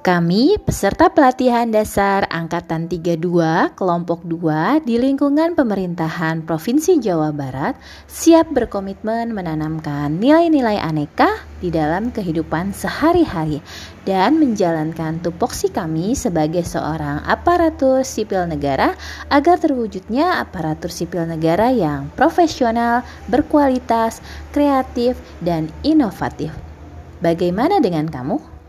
Kami, peserta pelatihan dasar Angkatan 32, kelompok 2 di lingkungan pemerintahan Provinsi Jawa Barat, siap berkomitmen menanamkan nilai-nilai aneka di dalam kehidupan sehari-hari dan menjalankan tupoksi kami sebagai seorang aparatur sipil negara agar terwujudnya aparatur sipil negara yang profesional, berkualitas, kreatif, dan inovatif. Bagaimana dengan kamu?